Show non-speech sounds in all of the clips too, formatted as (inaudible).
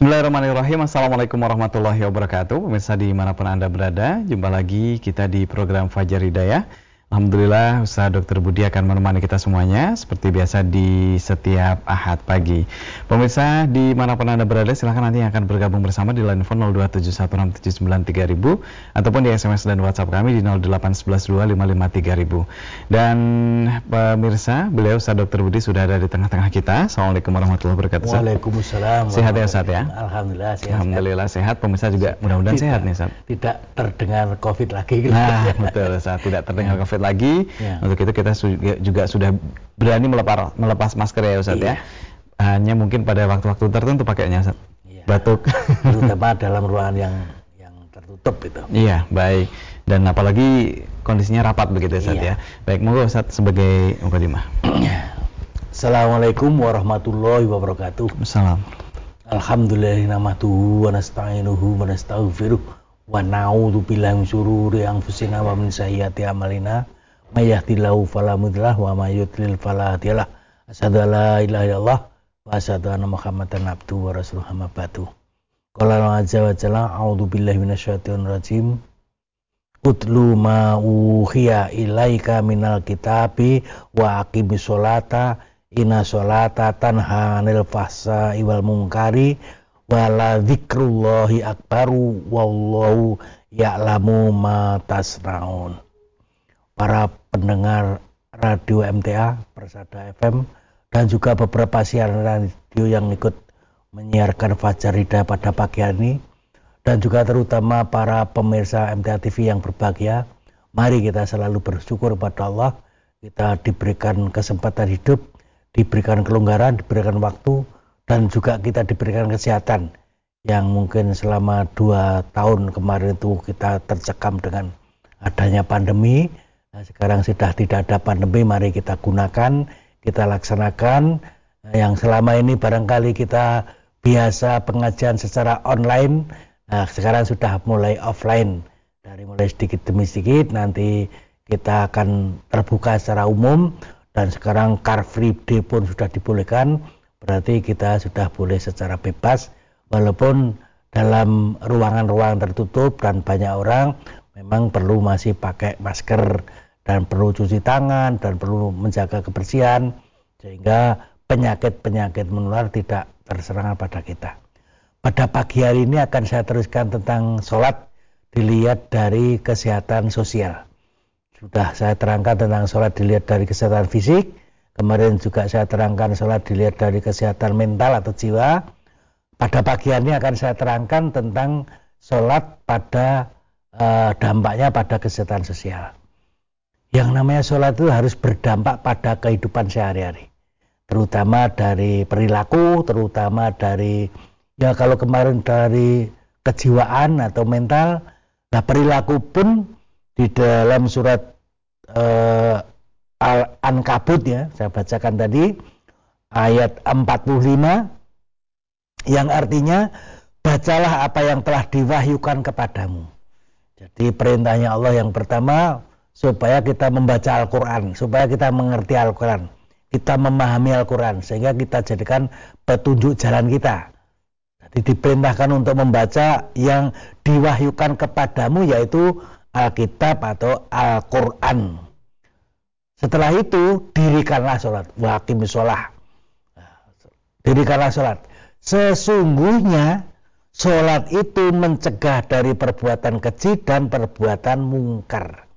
Bismillahirrahmanirrahim. Assalamualaikum warahmatullahi wabarakatuh. Pemirsa di mana pun Anda berada Jumpa lagi kita di program Fajar Hidayah Alhamdulillah Ustaz Dr. Budi akan menemani kita semuanya seperti biasa di setiap Ahad pagi. Pemirsa di mana pun Anda berada silahkan nanti akan bergabung bersama di line phone 02716793000 ataupun di SMS dan WhatsApp kami di 08112553000. Dan pemirsa, beliau Ustaz Dr. Budi sudah ada di tengah-tengah kita. Assalamualaikum warahmatullahi wabarakatuh. Waalaikumsalam. Sehat ya Ustaz ya? Alhamdulillah sehat. Alhamdulillah sehat. Pemirsa juga mudah-mudahan sehat nih Ustaz. Tidak terdengar Covid lagi. Nah, betul Ustaz. Tidak terdengar (laughs) Covid lagi. Ya. Untuk itu kita juga sudah berani melepas, melepas masker ya Ustaz ya. iya. ya. Hanya mungkin pada waktu-waktu tertentu pakainya Ustaz. Iya. Batuk. (laughs) Terutama dalam ruangan yang yang tertutup itu. Iya, baik. Dan apalagi kondisinya rapat begitu Ustaz iya. ya. Baik, monggo Ustaz sebagai mukadimah. (clears throat) Assalamualaikum warahmatullahi wabarakatuh. Assalamualaikum. Alhamdulillah namatuhu wa nasta'inuhu wa nastaghfiruh wa na'udzu billahi min syururi anfusina wa min sayyiati a'malina. May yahdihillahu fala mudhillalah wa may yudlil fala hadiyalah. Asyhadu an la ilaha illallah wa asyhadu anna muhammadan abduhu wa rasuluhu amma ba'du. Qala azza wa jalla a'udzu billahi minasyaitonir rajim. Utlu ma uhiya ilaika minal kitabi wa inna sholata tanha anil fahsa iwal mungkari wala dzikrullahi akbaru wallahu ya'lamu ma tasnaun. Para pendengar radio MTA Persada FM dan juga beberapa siaran radio yang ikut menyiarkan Fajar Hidayah pada pagi hari ini dan juga terutama para pemirsa MTA TV yang berbahagia. Mari kita selalu bersyukur pada Allah. Kita diberikan kesempatan hidup, diberikan kelonggaran, diberikan waktu dan juga kita diberikan kesehatan yang mungkin selama dua tahun kemarin itu kita tercekam dengan adanya pandemi. Nah, sekarang sudah tidak ada pandemi, mari kita gunakan, kita laksanakan. Nah, yang selama ini barangkali kita biasa pengajian secara online, nah sekarang sudah mulai offline. Dari mulai sedikit demi sedikit, nanti kita akan terbuka secara umum dan sekarang car free day pun sudah dibolehkan berarti kita sudah boleh secara bebas walaupun dalam ruangan-ruangan tertutup dan banyak orang memang perlu masih pakai masker dan perlu cuci tangan dan perlu menjaga kebersihan sehingga penyakit-penyakit menular tidak terserang pada kita. Pada pagi hari ini akan saya teruskan tentang sholat dilihat dari kesehatan sosial. Sudah saya terangkan tentang sholat dilihat dari kesehatan fisik, Kemarin juga saya terangkan sholat dilihat dari kesehatan mental atau jiwa. Pada pagi ini akan saya terangkan tentang sholat pada eh, dampaknya pada kesehatan sosial. Yang namanya sholat itu harus berdampak pada kehidupan sehari-hari. Terutama dari perilaku, terutama dari, ya kalau kemarin dari kejiwaan atau mental, nah perilaku pun di dalam surat eh, Al-Ankabut ya, saya bacakan tadi ayat 45 yang artinya bacalah apa yang telah diwahyukan kepadamu. Jadi perintahnya Allah yang pertama supaya kita membaca Al-Quran, supaya kita mengerti Al-Quran, kita memahami Al-Quran, sehingga kita jadikan petunjuk jalan kita. Jadi diperintahkan untuk membaca yang diwahyukan kepadamu yaitu Alkitab atau Al-Quran. Setelah itu dirikanlah sholat. Wakim sholat. Dirikanlah sholat. Sesungguhnya sholat itu mencegah dari perbuatan keji dan perbuatan mungkar.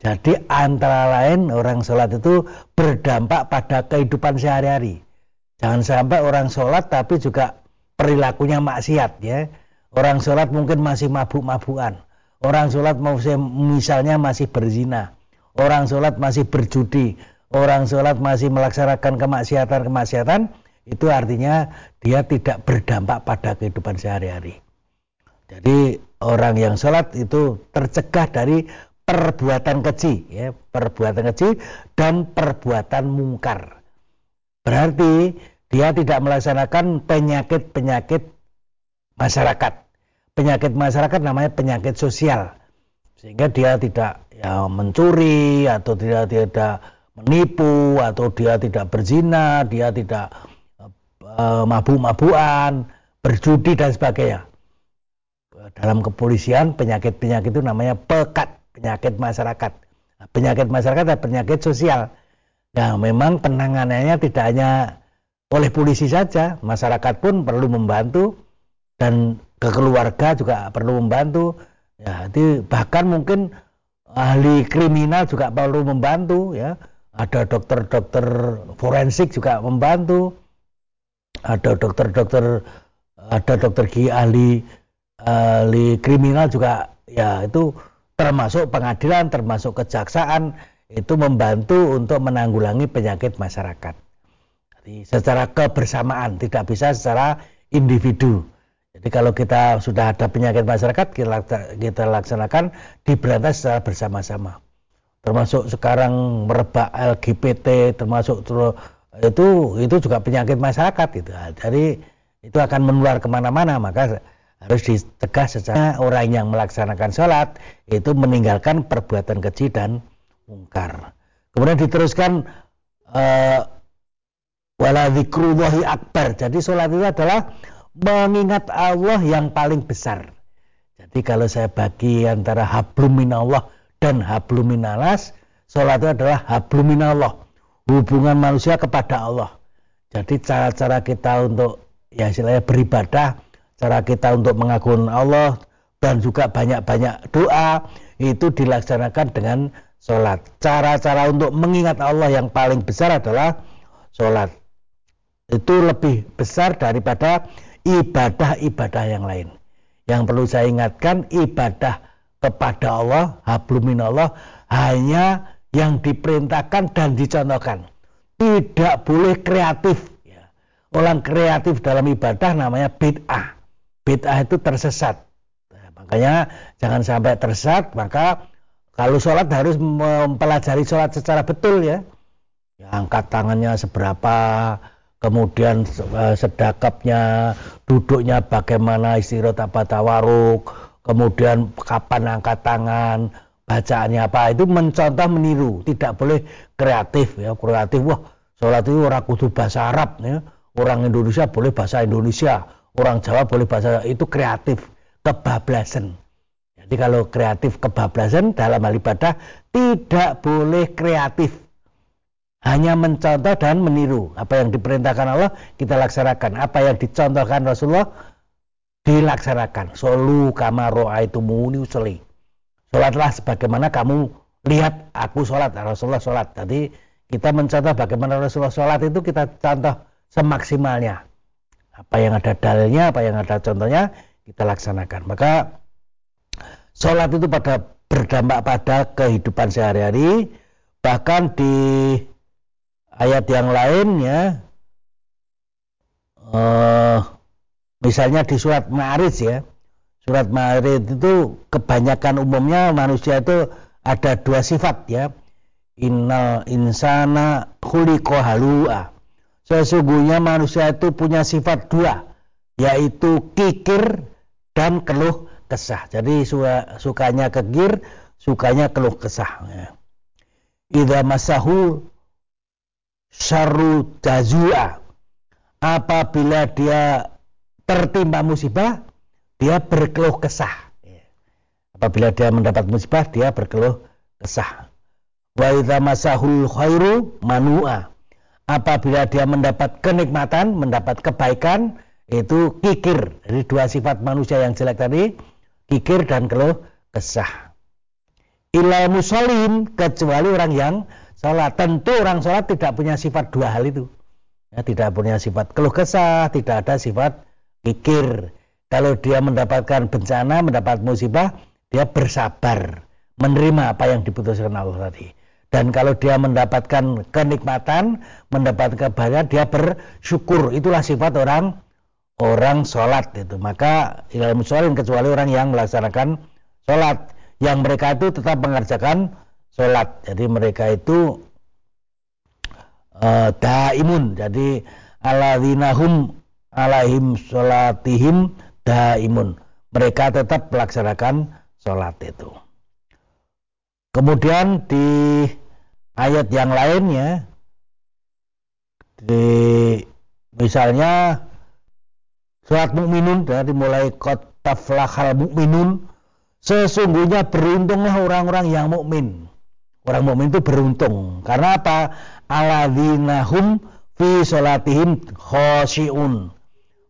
Jadi antara lain orang sholat itu berdampak pada kehidupan sehari-hari. Jangan sampai orang sholat tapi juga perilakunya maksiat ya. Orang sholat mungkin masih mabuk-mabukan. Orang sholat misalnya masih berzina orang sholat masih berjudi, orang sholat masih melaksanakan kemaksiatan-kemaksiatan, itu artinya dia tidak berdampak pada kehidupan sehari-hari. Jadi orang yang sholat itu tercegah dari perbuatan keji, ya, perbuatan keji dan perbuatan mungkar. Berarti dia tidak melaksanakan penyakit-penyakit masyarakat. Penyakit masyarakat namanya penyakit sosial sehingga dia tidak ya mencuri atau dia tidak menipu atau dia tidak berzina, dia tidak uh, mabuk-mabukan, berjudi dan sebagainya. Dalam kepolisian penyakit-penyakit itu namanya pekat, penyakit masyarakat. Nah, penyakit masyarakat adalah penyakit sosial. Nah, memang penanganannya tidak hanya oleh polisi saja, masyarakat pun perlu membantu dan keluarga juga perlu membantu. Ya, jadi bahkan mungkin ahli kriminal juga perlu membantu ya. Ada dokter-dokter forensik juga membantu. Ada dokter-dokter ada dokter gigi ahli ahli kriminal juga ya itu termasuk pengadilan, termasuk kejaksaan itu membantu untuk menanggulangi penyakit masyarakat. Jadi secara kebersamaan, tidak bisa secara individu. Jadi kalau kita sudah ada penyakit masyarakat, kita, kita laksanakan diberantas secara bersama-sama. Termasuk sekarang merebak LGBT, termasuk itu itu juga penyakit masyarakat itu. Jadi itu akan menular ke mana-mana, maka harus dicegah secara orang yang melaksanakan sholat itu meninggalkan perbuatan keji dan mungkar. Kemudian diteruskan uh, wala akbar. Jadi sholat itu adalah mengingat Allah yang paling besar. Jadi kalau saya bagi antara habluminallah dan habluminalas, sholat itu adalah habluminallah, hubungan manusia kepada Allah. Jadi cara-cara kita untuk ya istilahnya beribadah, cara kita untuk mengagungkan Allah dan juga banyak-banyak doa itu dilaksanakan dengan sholat. Cara-cara untuk mengingat Allah yang paling besar adalah sholat. Itu lebih besar daripada ibadah-ibadah yang lain. Yang perlu saya ingatkan, ibadah kepada Allah, hablumin Allah, hanya yang diperintahkan dan dicontohkan. Tidak boleh kreatif. Ya. Orang kreatif dalam ibadah namanya bid'ah. Bid'ah itu tersesat. Nah, makanya jangan sampai tersesat, maka kalau sholat harus mempelajari sholat secara betul ya. ya angkat tangannya seberapa, kemudian eh, sedakapnya, duduknya bagaimana istirahat apa tawaruk, kemudian kapan angkat tangan, bacaannya apa. Itu mencontoh meniru, tidak boleh kreatif ya. Kreatif wah sholat itu orang kudu bahasa Arab ya. Orang Indonesia boleh bahasa Indonesia, orang Jawa boleh bahasa itu kreatif kebablasan. Jadi kalau kreatif kebablasan dalam hal ibadah tidak boleh kreatif. Hanya mencontoh dan meniru. Apa yang diperintahkan Allah kita laksanakan. Apa yang dicontohkan Rasulullah dilaksanakan. Solu kama itu muni usli. Sholatlah sebagaimana kamu lihat aku sholat. Rasulullah sholat. Tadi kita mencontoh bagaimana Rasulullah sholat itu kita contoh semaksimalnya. Apa yang ada dalilnya, apa yang ada contohnya, kita laksanakan. Maka Sholat itu pada berdampak pada kehidupan sehari-hari, bahkan di ayat yang lain ya, uh, misalnya di surat Ma'arij ya, surat Ma'arij itu kebanyakan umumnya manusia itu ada dua sifat ya, innal insana khuliqa halua. Sesungguhnya manusia itu punya sifat dua, yaitu kikir dan keluh kesah. Jadi sukanya kegir, sukanya keluh kesah. Ya. Idza masahu syarru jazua. Apabila dia tertimpa musibah, dia berkeluh kesah. Ya. Apabila dia mendapat musibah, dia berkeluh kesah. Wa idza masahul khairu manua. Apabila dia mendapat kenikmatan, mendapat kebaikan, itu kikir. Jadi dua sifat manusia yang jelek tadi, kikir dan keluh kesah. Ilal musolim kecuali orang yang sholat. Tentu orang sholat tidak punya sifat dua hal itu. Ya, tidak punya sifat keluh kesah, tidak ada sifat kikir. Kalau dia mendapatkan bencana, mendapat musibah, dia bersabar, menerima apa yang diputuskan Allah tadi. Dan kalau dia mendapatkan kenikmatan, mendapatkan kebahagiaan, dia bersyukur. Itulah sifat orang orang sholat itu maka ilal musolin kecuali orang yang melaksanakan sholat yang mereka itu tetap mengerjakan sholat. Jadi mereka itu uh, daimun. Jadi aladinahum alaihim sholatihim daimun. Mereka tetap melaksanakan sholat itu. Kemudian di ayat yang lainnya di misalnya surat mukminun dari mulai kotaflahal mukminun. Sesungguhnya beruntunglah orang-orang yang mukmin orang mukmin itu beruntung. Karena apa? Aladzinahum fi salatihim khosyiun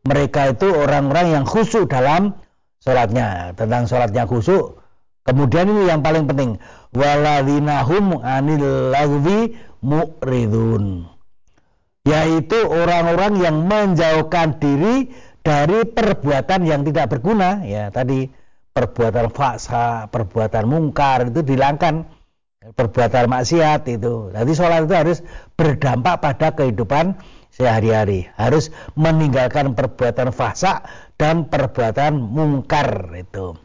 mereka itu orang-orang yang khusyuk dalam sholatnya. Tentang sholatnya khusyuk. Kemudian ini yang paling penting. Waladzinahum anil lagwi mu'ridun. Yaitu orang-orang yang menjauhkan diri dari perbuatan yang tidak berguna. Ya tadi perbuatan faksa, perbuatan mungkar itu dihilangkan perbuatan maksiat itu. Jadi sholat itu harus berdampak pada kehidupan sehari-hari. Harus meninggalkan perbuatan fasa dan perbuatan mungkar itu.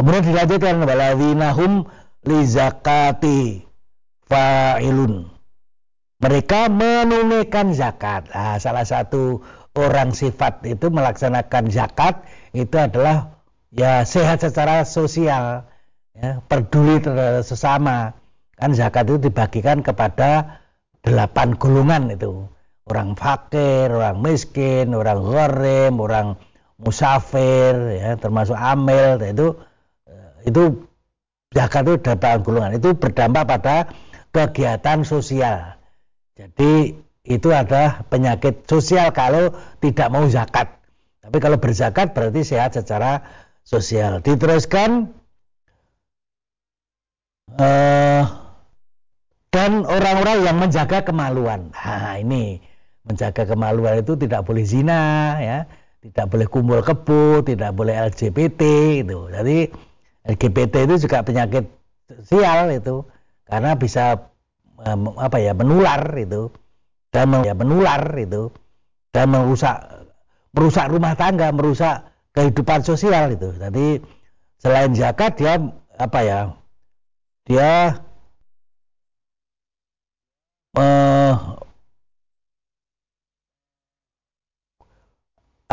Kemudian dilanjutkan waladzinahum li zakati fa'ilun. Mereka menunaikan zakat. Nah, salah satu orang sifat itu melaksanakan zakat itu adalah ya sehat secara sosial, ya, peduli terhadap sesama. Kan zakat itu dibagikan kepada delapan golongan itu. Orang fakir, orang miskin, orang gharem, orang musafir, ya, termasuk amil, itu itu zakat itu delapan golongan. Itu berdampak pada kegiatan sosial. Jadi itu adalah penyakit sosial kalau tidak mau zakat. Tapi kalau berzakat berarti sehat secara sosial. Diteruskan uh, dan orang-orang yang menjaga kemaluan. Nah, ini menjaga kemaluan itu tidak boleh zina, ya, tidak boleh kumpul kebo, tidak boleh LGBT itu. Jadi LGBT itu juga penyakit sosial itu karena bisa apa ya menular itu dan ya, menular itu dan merusak merusak rumah tangga, merusak kehidupan sosial itu. Jadi selain zakat dia apa ya? Dia uh,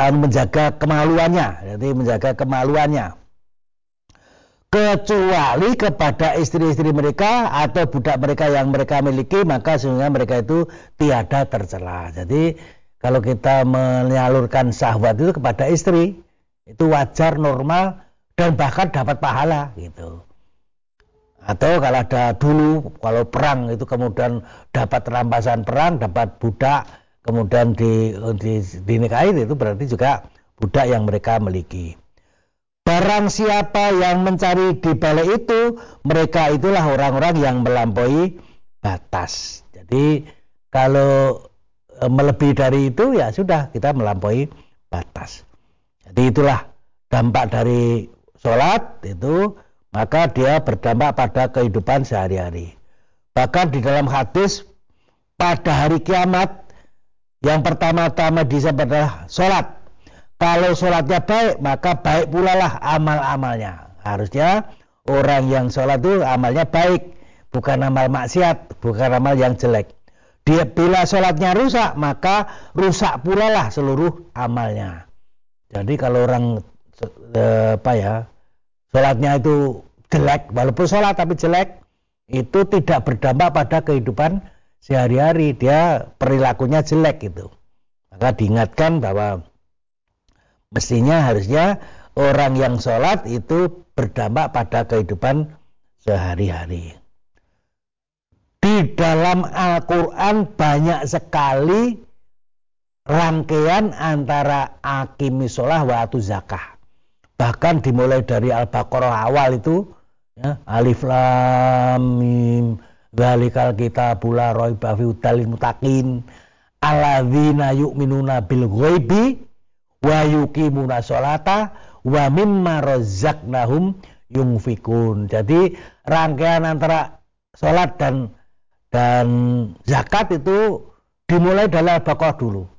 menjaga kemaluannya, jadi menjaga kemaluannya kecuali kepada istri-istri mereka atau budak mereka yang mereka miliki maka sehingga mereka itu tiada tercela. Jadi kalau kita menyalurkan syahwat itu kepada istri itu wajar normal dan bahkan dapat pahala gitu. Atau kalau ada dulu kalau perang itu kemudian dapat rampasan perang, dapat budak kemudian di, di dinikahi itu berarti juga budak yang mereka miliki. Barang siapa yang mencari di balik itu, mereka itulah orang-orang yang melampaui batas. Jadi kalau e, melebihi dari itu ya sudah kita melampaui batas. Jadi itulah dampak dari sholat itu maka dia berdampak pada kehidupan sehari-hari. Bahkan di dalam hadis pada hari kiamat yang pertama-tama disebut adalah sholat kalau sholatnya baik, maka baik pula lah amal-amalnya. Harusnya orang yang sholat itu amalnya baik, bukan amal maksiat, bukan amal yang jelek. Dia bila sholatnya rusak, maka rusak pula lah seluruh amalnya. Jadi kalau orang eh, apa ya, sholatnya itu jelek, walaupun sholat tapi jelek, itu tidak berdampak pada kehidupan sehari-hari. Dia perilakunya jelek itu. Maka diingatkan bahwa Mestinya harusnya orang yang sholat itu berdampak pada kehidupan sehari-hari. Di dalam Al-Quran banyak sekali rangkaian antara akimi sholah wa zakah. Bahkan dimulai dari Al-Baqarah awal itu, ya, alif lam mim, Zalikal kita pula roy bafi udalin mutakin, aladzina yu'minuna bil ghaibi wa yuqimuna sholata wa mimma razaqnahum yungfikun. Jadi rangkaian antara sholat dan dan zakat itu dimulai dari Al-Baqarah dulu.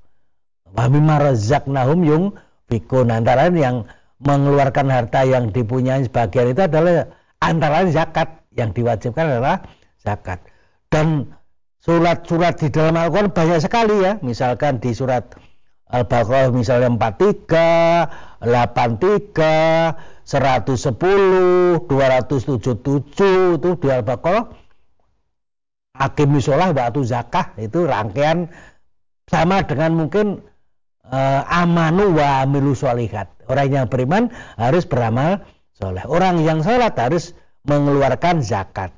Wa mimma razaqnahum yungfikun. Antara yang mengeluarkan harta yang dipunyai sebagian itu adalah antara zakat yang diwajibkan adalah zakat. Dan surat-surat di dalam Al-Quran banyak sekali ya. Misalkan di surat Al-Baqarah misalnya 43, 83, 110, 277 itu di Al-Baqarah Hakim sholah waktu zakah itu rangkaian sama dengan mungkin uh, amanu wa amilu sholihat. Orang yang beriman harus beramal soleh. Orang yang sholat harus mengeluarkan zakat.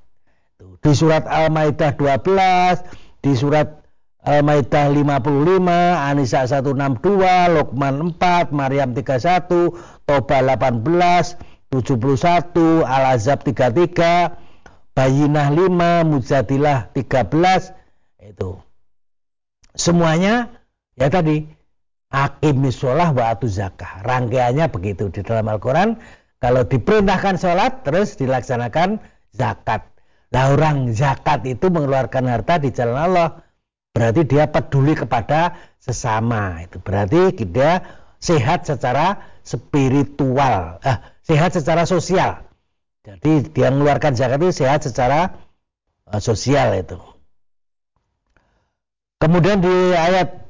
Di surat Al-Maidah 12, di surat Al-Maidah 55, Anisa 162, Luqman 4, Maryam 31, Toba 18, 71, Al-Azab 33, Bayinah 5, Mujadilah 13, itu. Semuanya ya tadi akimis sholah wa atu zakah. Rangkaiannya begitu di dalam Al-Quran. Kalau diperintahkan sholat terus dilaksanakan zakat. Nah orang zakat itu mengeluarkan harta di jalan Allah. Berarti dia peduli kepada sesama. Itu berarti dia sehat secara spiritual. Eh, sehat secara sosial. Jadi dia mengeluarkan zakat itu sehat secara uh, sosial itu. Kemudian di ayat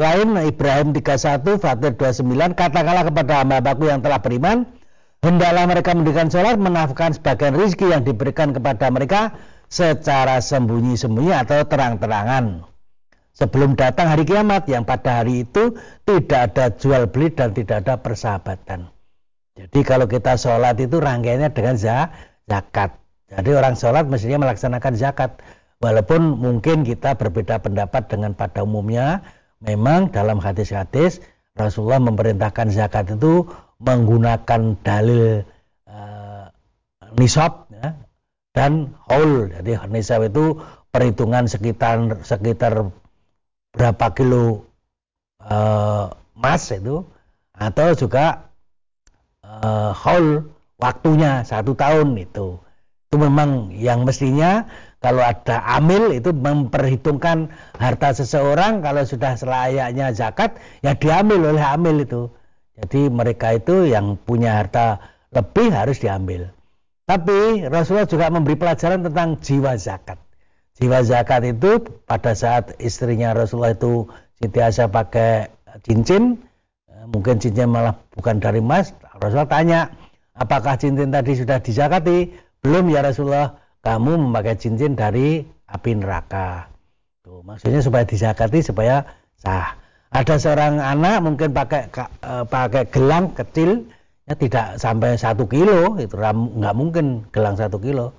lain Ibrahim 31 Fatir 29 katakanlah kepada hamba-hambaku yang telah beriman hendaklah mereka mendirikan sholat menafkahkan sebagian rizki yang diberikan kepada mereka secara sembunyi-sembunyi atau terang-terangan. Sebelum datang hari kiamat yang pada hari itu tidak ada jual beli dan tidak ada persahabatan. Jadi kalau kita sholat itu rangkaiannya dengan zakat. Jadi orang sholat mestinya melaksanakan zakat. Walaupun mungkin kita berbeda pendapat dengan pada umumnya, memang dalam hadis-hadis Rasulullah memerintahkan zakat itu menggunakan dalil uh, nisab ya, dan haul. Jadi nisab itu perhitungan sekitar sekitar berapa kilo uh, emas itu atau juga uh, haul waktunya satu tahun itu. Itu memang yang mestinya kalau ada amil itu memperhitungkan harta seseorang kalau sudah selayaknya zakat ya diambil oleh amil itu. Jadi mereka itu yang punya harta lebih harus diambil. Tapi Rasulullah juga memberi pelajaran tentang jiwa zakat. Jiwa zakat itu pada saat istrinya Rasulullah itu Siti Aisyah pakai cincin, eh, mungkin cincin malah bukan dari emas. Rasulullah tanya, apakah cincin tadi sudah dizakati? Belum ya Rasulullah kamu memakai cincin dari api neraka. Tuh, maksudnya supaya dizakati supaya sah. Ada seorang anak mungkin pakai uh, pakai gelang kecil ya tidak sampai satu kilo itu nggak mungkin gelang satu kilo.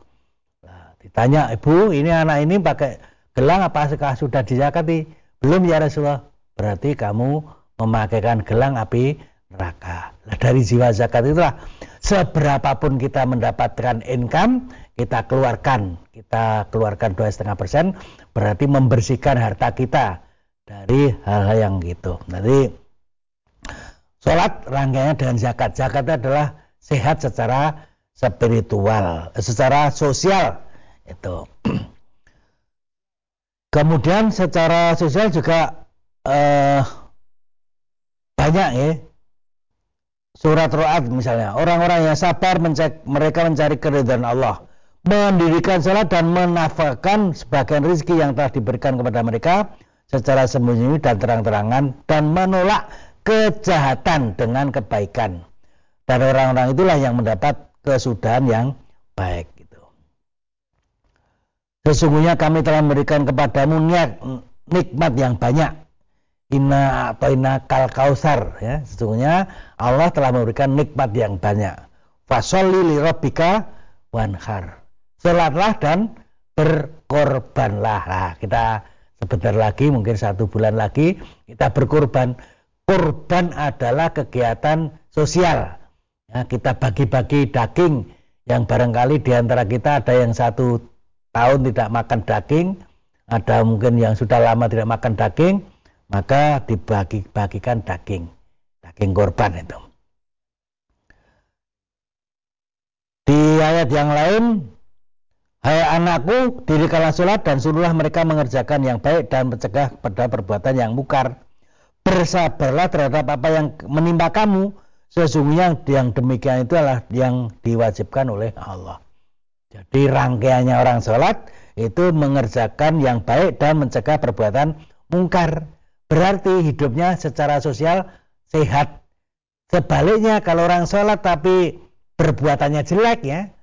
Nah, ditanya ibu ini anak ini pakai gelang apa sudah dizakati? Belum ya Rasulullah. Berarti kamu memakaikan gelang api neraka. Nah, dari jiwa zakat itulah seberapapun kita mendapatkan income kita keluarkan, kita keluarkan dua setengah persen, berarti membersihkan harta kita dari hal-hal yang gitu. Nanti sholat rangkaiannya dengan zakat. Zakat adalah sehat secara spiritual, secara sosial itu. (clears throat) Kemudian secara sosial juga eh, banyak ya surat Ra'ad misalnya orang-orang yang sabar mencek, mereka mencari keridhaan Allah mendirikan salat dan menafkahkan sebagian rezeki yang telah diberikan kepada mereka secara sembunyi dan terang-terangan dan menolak kejahatan dengan kebaikan. Dan orang-orang itulah yang mendapat kesudahan yang baik gitu. Sesungguhnya kami telah memberikan kepadamu nikmat yang banyak. Inna atau inna kal kausar ya. Sesungguhnya Allah telah memberikan nikmat yang banyak. Fasolli li rabbika wanhar sholatlah dan berkorbanlah. Nah, kita sebentar lagi, mungkin satu bulan lagi, kita berkorban. Korban adalah kegiatan sosial. Ya, kita bagi-bagi daging yang barangkali di antara kita ada yang satu tahun tidak makan daging, ada mungkin yang sudah lama tidak makan daging, maka dibagi-bagikan daging, daging korban itu. Di ayat yang lain Hai anakku, dirikanlah sholat dan suruhlah mereka mengerjakan yang baik dan mencegah pada perbuatan yang mukar. Bersabarlah terhadap apa yang menimpa kamu. Sesungguhnya yang demikian itu adalah yang diwajibkan oleh Allah. Jadi rangkaiannya orang sholat itu mengerjakan yang baik dan mencegah perbuatan mungkar. Berarti hidupnya secara sosial sehat. Sebaliknya kalau orang sholat tapi perbuatannya jelek ya,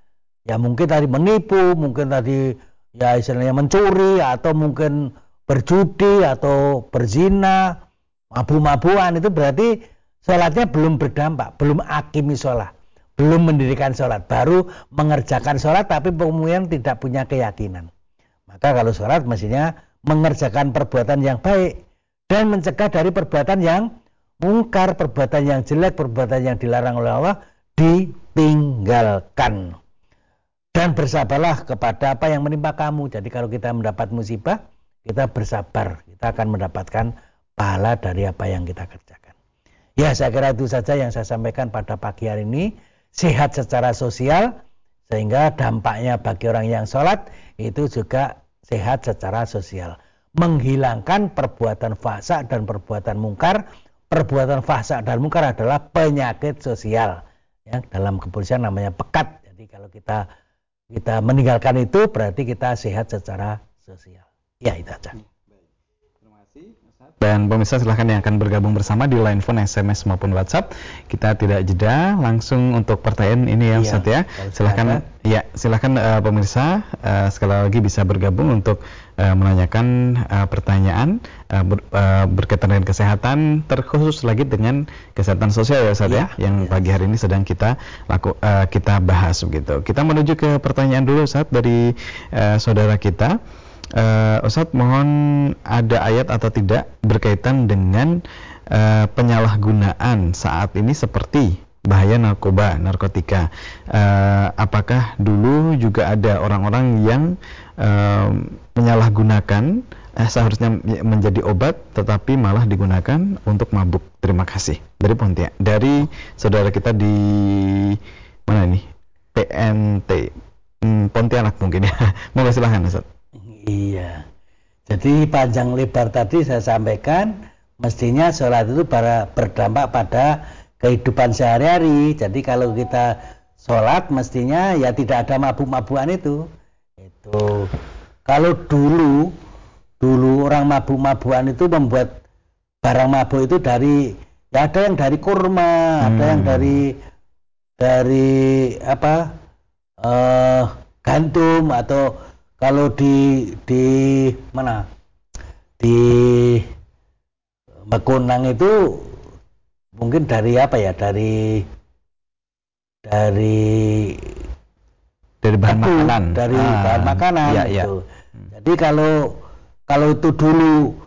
ya mungkin tadi menipu, mungkin tadi ya istilahnya mencuri atau mungkin berjudi atau berzina mabu-mabuan itu berarti sholatnya belum berdampak, belum akimi sholat, belum mendirikan sholat, baru mengerjakan sholat tapi kemudian tidak punya keyakinan. Maka kalau sholat mestinya mengerjakan perbuatan yang baik dan mencegah dari perbuatan yang mungkar, perbuatan yang jelek, perbuatan yang dilarang oleh Allah ditinggalkan. Dan bersabarlah kepada apa yang menimpa kamu. Jadi kalau kita mendapat musibah, kita bersabar, kita akan mendapatkan pahala dari apa yang kita kerjakan. Ya, saya kira itu saja yang saya sampaikan pada pagi hari ini. Sehat secara sosial, sehingga dampaknya bagi orang yang sholat itu juga sehat secara sosial. Menghilangkan perbuatan fasa dan perbuatan mungkar. Perbuatan fasa dan mungkar adalah penyakit sosial. Ya, dalam kepolisian namanya pekat. Jadi kalau kita kita meninggalkan itu berarti kita sehat secara sosial. Ya itu aja. Dan pemirsa silahkan yang akan bergabung bersama di line phone, SMS maupun WhatsApp. Kita tidak jeda, langsung untuk pertanyaan ini ya iya, Ustaz ya. Silahkan ya silahkan uh, pemirsa uh, sekali lagi bisa bergabung untuk uh, menanyakan uh, pertanyaan uh, ber, uh, berkaitan dengan kesehatan, terkhusus lagi dengan kesehatan sosial ya Ustaz ya, ya yang ya. pagi hari ini sedang kita laku uh, kita bahas begitu. Kita menuju ke pertanyaan dulu Ustaz dari uh, saudara kita. Uh, Ustadz mohon ada ayat atau tidak berkaitan dengan uh, penyalahgunaan saat ini seperti bahaya narkoba, narkotika. Uh, apakah dulu juga ada orang-orang yang uh, menyalahgunakan uh, seharusnya menjadi obat tetapi malah digunakan untuk mabuk? Terima kasih. Dari Pontianak, dari saudara kita di mana ini? PNT hmm, Pontianak mungkin ya. (laughs) Mau silahkan Ustaz. Iya. Jadi panjang lebar tadi saya sampaikan mestinya sholat itu para berdampak pada kehidupan sehari-hari. Jadi kalau kita sholat mestinya ya tidak ada mabuk-mabukan itu. Itu kalau dulu dulu orang mabuk-mabukan itu membuat barang mabuk itu dari ya ada yang dari kurma, hmm. ada yang hmm. dari dari apa uh, gandum atau kalau di di mana di Mekunang itu mungkin dari apa ya dari dari dari bahan makanan dari ah, bahan makanan iya, iya. Gitu. Jadi kalau kalau itu dulu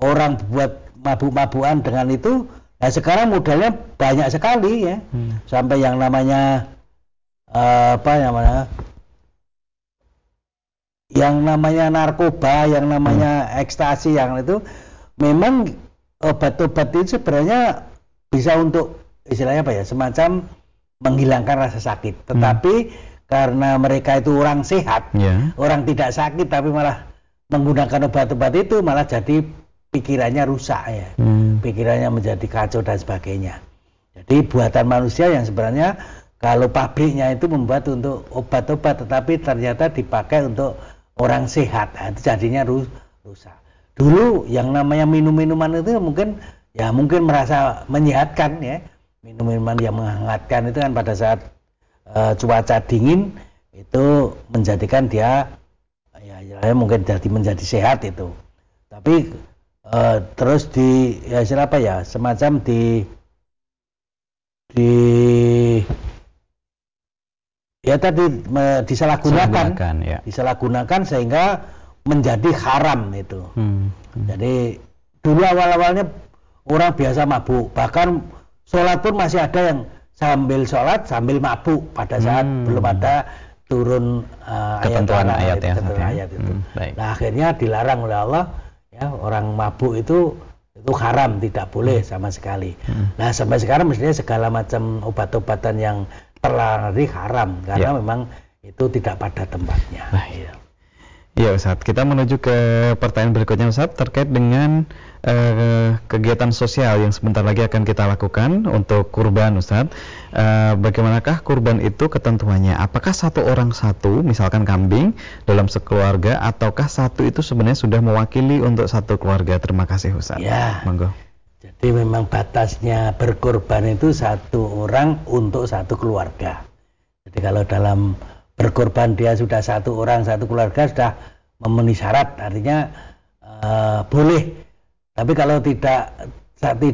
orang buat mabuk-mabukan dengan itu nah sekarang modalnya banyak sekali ya hmm. sampai yang namanya uh, apa namanya yang namanya narkoba, yang namanya hmm. ekstasi, yang itu memang obat-obat itu sebenarnya bisa untuk istilahnya apa ya, semacam menghilangkan rasa sakit. Tetapi hmm. Karena mereka itu orang sehat, yeah. orang tidak sakit, tapi malah menggunakan obat-obat itu malah jadi pikirannya rusak ya, hmm. pikirannya menjadi kacau dan sebagainya. Jadi buatan manusia yang sebenarnya kalau pabriknya itu membuat untuk obat-obat, tetapi ternyata dipakai untuk orang sehat nah, itu jadinya rusak dulu yang namanya minum-minuman itu mungkin ya mungkin merasa menyehatkan ya minum-minuman yang menghangatkan itu kan pada saat uh, cuaca dingin itu menjadikan dia ya mungkin jadi menjadi sehat itu tapi uh, terus di ya siapa ya semacam di di ya tadi me, disalahgunakan, ya. disalahgunakan sehingga menjadi haram itu. Hmm. Hmm. Jadi dulu awal-awalnya orang biasa mabuk, bahkan sholat pun masih ada yang sambil sholat sambil mabuk pada saat hmm. belum ada turun uh, ketentuan ayat, ayat, ya, ketentuan ayat itu. Hmm, Nah akhirnya dilarang oleh Allah ya orang mabuk itu itu haram tidak boleh hmm. sama sekali. Hmm. Nah sampai sekarang mestinya segala macam obat-obatan yang terlari haram karena ya. memang itu tidak pada tempatnya. Nah, iya. Iya Ustaz, kita menuju ke pertanyaan berikutnya Ustaz terkait dengan uh, kegiatan sosial yang sebentar lagi akan kita lakukan untuk kurban Ustaz. Uh, bagaimanakah kurban itu ketentuannya? Apakah satu orang satu, misalkan kambing dalam sekeluarga, ataukah satu itu sebenarnya sudah mewakili untuk satu keluarga? Terima kasih Ustaz. Ya. Monggo. Jadi memang batasnya berkorban itu satu orang untuk satu keluarga. Jadi kalau dalam berkorban dia sudah satu orang satu keluarga sudah memenuhi syarat, artinya uh, boleh. Tapi kalau tidak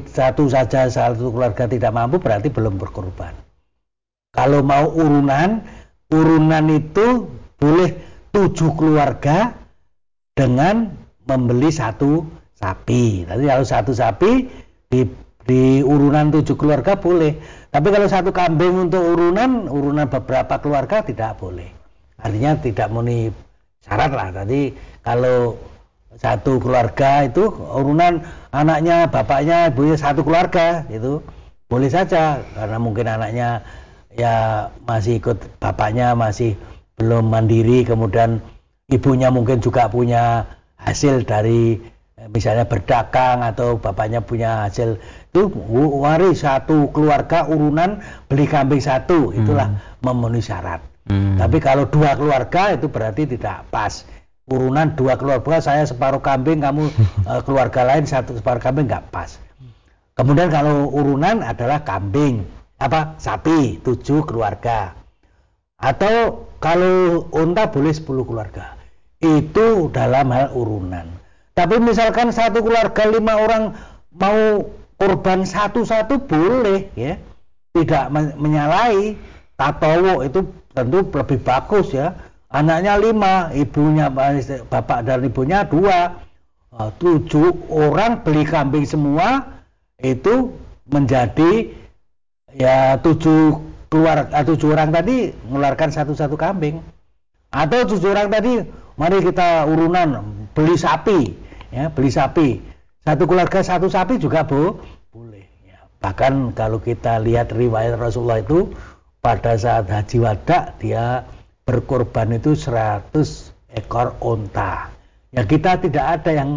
satu saja satu keluarga tidak mampu berarti belum berkorban. Kalau mau urunan, urunan itu boleh tujuh keluarga dengan membeli satu sapi. Tadi kalau satu sapi di, di urunan tujuh keluarga boleh. Tapi kalau satu kambing untuk urunan, urunan beberapa keluarga tidak boleh. Artinya tidak memenuhi syarat lah. Tadi kalau satu keluarga itu urunan anaknya, bapaknya, ibunya satu keluarga itu boleh saja karena mungkin anaknya ya masih ikut bapaknya masih belum mandiri kemudian ibunya mungkin juga punya hasil dari eh, misalnya berdagang atau bapaknya punya hasil itu waris satu keluarga urunan beli kambing satu. Itulah hmm. memenuhi syarat. Hmm. Tapi kalau dua keluarga itu berarti tidak pas. Urunan dua keluarga saya separuh kambing kamu uh, (laughs) keluarga lain satu separuh kambing nggak pas. Kemudian kalau urunan adalah kambing. Apa? Sapi tujuh keluarga. Atau kalau unta boleh sepuluh keluarga. Itu dalam hal urunan. Tapi misalkan satu keluarga lima orang mau korban satu-satu boleh ya. Tidak menyalahi. Tatowo itu tentu lebih bagus ya. Anaknya lima, ibunya bapak dan ibunya dua, uh, tujuh orang beli kambing semua itu menjadi ya tujuh keluar uh, tujuh orang tadi mengeluarkan satu-satu kambing. Atau tujuh orang tadi mari kita urunan beli sapi ya beli sapi satu keluarga satu sapi juga bu boleh ya. bahkan kalau kita lihat riwayat Rasulullah itu pada saat haji wada dia berkorban itu 100 ekor onta. Ya kita tidak ada yang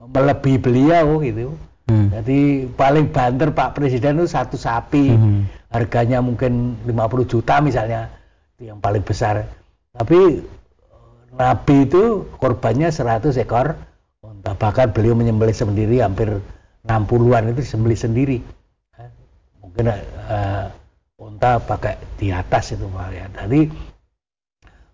melebihi beliau gitu. Hmm. Jadi paling banter Pak Presiden itu satu sapi, hmm. harganya mungkin 50 juta misalnya, itu yang paling besar. Tapi Nabi itu korbannya 100 ekor. Bahkan beliau menyembelih sendiri hampir 60-an itu disembelih sendiri. Mungkin uh, onta pakai di atas itu Pak ya. Jadi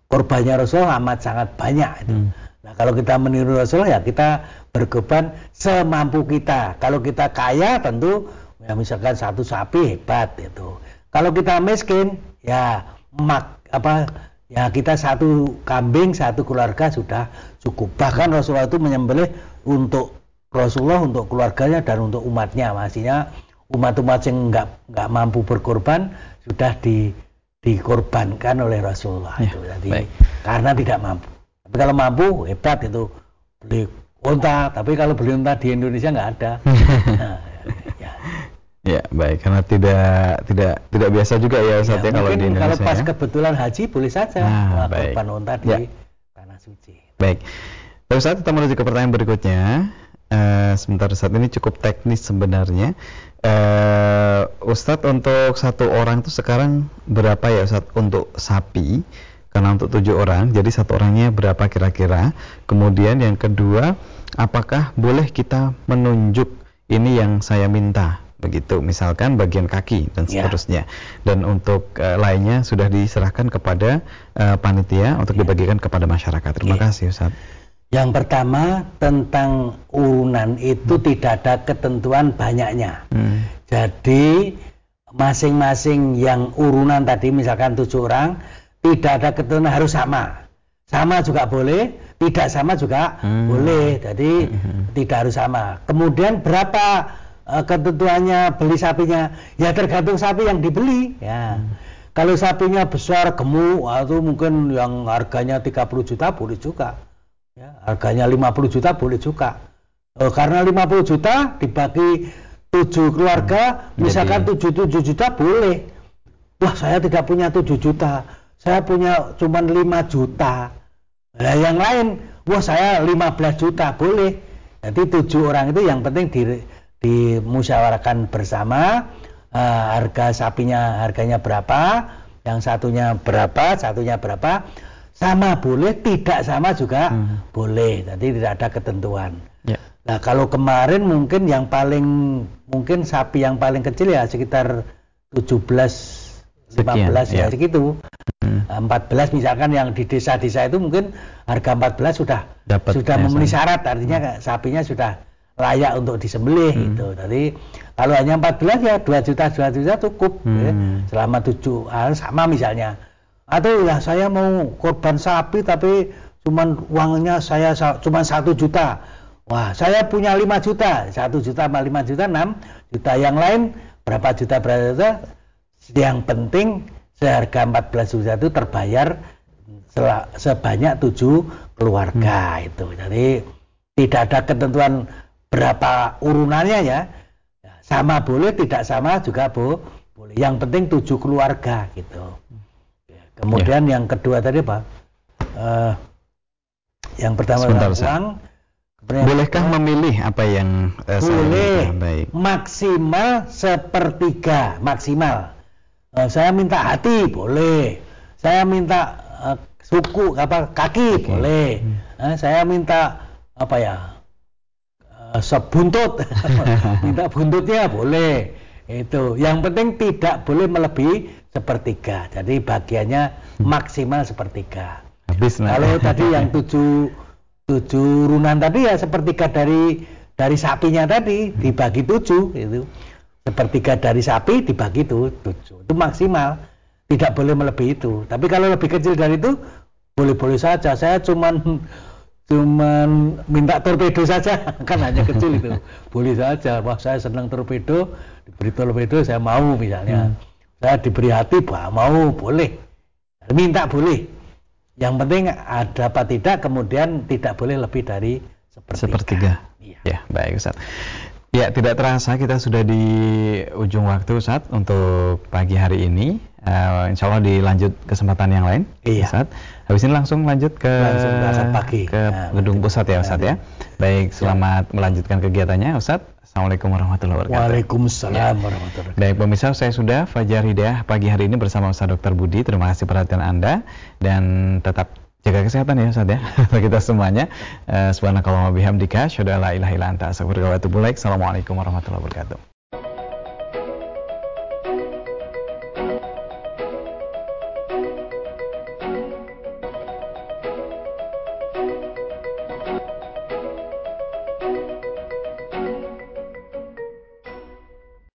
korbannya Rasul amat sangat banyak itu. Hmm. Nah, kalau kita meniru Rasul ya kita berkorban semampu kita. Kalau kita kaya tentu ya misalkan satu sapi hebat itu. Kalau kita miskin ya mak apa ya kita satu kambing satu keluarga sudah cukup. Bahkan Rasulullah itu menyembelih untuk Rasulullah untuk keluarganya dan untuk umatnya. Maksudnya umat-umat yang nggak nggak mampu berkorban sudah di dikorbankan oleh Rasulullah ya, itu. Jadi baik. karena tidak mampu. Tapi kalau mampu hebat itu beli unta. Tapi kalau beli unta di Indonesia nggak ada. (laughs) nah, ya. ya baik karena tidak tidak tidak biasa juga ya Ustaz ya, ya kalau di Indonesia. Kalau pas ya. kebetulan haji boleh saja nah, unta di ya. tanah suci. Baik. Baik Ustaz kita menuju ke pertanyaan berikutnya. Uh, sebentar saat ini cukup teknis sebenarnya uh, Ustadz untuk satu orang itu sekarang berapa ya Ustadz untuk sapi karena untuk tujuh orang jadi satu orangnya berapa kira-kira kemudian yang kedua apakah boleh kita menunjuk ini yang saya minta begitu misalkan bagian kaki dan ya. seterusnya dan untuk uh, lainnya sudah diserahkan kepada uh, panitia untuk ya. dibagikan kepada masyarakat terima ya. kasih Ustadz yang pertama tentang urunan itu hmm. tidak ada ketentuan banyaknya. Hmm. Jadi masing-masing yang urunan tadi misalkan tujuh orang tidak ada ketentuan harus sama. Sama juga boleh, tidak sama juga hmm. boleh. Jadi hmm. tidak harus sama. Kemudian berapa uh, ketentuannya beli sapinya? Ya tergantung sapi yang dibeli. Ya. Hmm. Kalau sapinya besar gemuk atau mungkin yang harganya 30 juta boleh juga ya, harganya 50 juta boleh juga e, karena 50 juta dibagi 7 keluarga hmm. misalkan 7 7 juta boleh wah saya tidak punya 7 juta saya punya cuma 5 juta nah, yang lain wah saya 15 juta boleh jadi 7 orang itu yang penting di dimusyawarahkan bersama uh, harga sapinya harganya berapa yang satunya berapa satunya berapa sama boleh, tidak sama juga hmm. boleh. Jadi tidak ada ketentuan. Ya. Nah kalau kemarin mungkin yang paling mungkin sapi yang paling kecil ya sekitar 17 Sekian, 15 ya, ya segitu. Hmm. 14 nah, misalkan yang di desa-desa itu mungkin harga 14 sudah Dapat sudah memenuhi syarat artinya hmm. sapinya sudah layak untuk disembelih Hmm. gitu. Jadi kalau hanya 14 ya 2 juta 2 juta cukup ya. Hmm. selama 7 hari sama misalnya. Atau ya saya mau korban sapi tapi cuman uangnya saya sa- cuman 1 juta. Wah, saya punya 5 juta. 1 juta sama 5 juta 6 juta. Yang lain berapa juta berapa juta? Yang penting seharga 14 juta itu terbayar sebanyak 7 keluarga itu. Jadi tidak ada ketentuan berapa urunannya ya. Ya, Sama boleh, tidak sama juga bu, boleh. Yang penting 7 keluarga gitu. Ya, Kemudian yang kedua tadi apa? Eh, yang pertama Sebentar, uang. Bolehkah kedua- memilih apa yang saya boleh? Baik. maksimal sepertiga maksimal Eh, saya minta hati boleh saya minta eh, suku apa kaki boleh Eh, saya minta apa ya eh, sebuntut (laughs) minta buntutnya boleh. Itu. Yang penting tidak boleh melebihi sepertiga. Jadi bagiannya maksimal sepertiga. Habis nah. kalau (laughs) tadi yang tujuh tujuh runan tadi ya sepertiga dari dari sapinya tadi dibagi tujuh itu. Sepertiga dari sapi dibagi tu, tujuh. Itu maksimal. Tidak boleh melebihi itu. Tapi kalau lebih kecil dari itu boleh-boleh saja. Saya cuman cuman minta torpedo saja (laughs) kan hanya kecil itu boleh saja wah saya senang torpedo diberi torpedo saya mau misalnya saya diberi hati bah, mau boleh minta boleh yang penting ada apa tidak, kemudian tidak boleh lebih dari sepertiga. Sepertiga. Iya. Ya, baik Ustaz. Ya, tidak terasa kita sudah di ujung waktu Ustaz untuk pagi hari ini. Eh, insya Allah dilanjut kesempatan yang lain. Iya. Ustaz. Habis ini langsung lanjut ke Langsung pagi. ke Nah, gedung pusat ya Ustaz ya. Baik, selamat melanjutkan kegiatannya Ustaz. Assalamualaikum warahmatullahi wabarakatuh. Waalaikumsalam warahmatullahi wabarakatuh. Baik pemirsa, saya sudah Fajar Hidayah pagi hari ini bersama Ustaz Dr. Budi. Terima kasih perhatian Anda dan tetap jaga kesehatan ya Ustaz ya. (laughs) Kita semuanya. Uh, Subhanakallahumma bihamdika, syada la ilaha illa anta, astaghfiruka wa atubu ilaik. Assalamualaikum warahmatullahi wabarakatuh.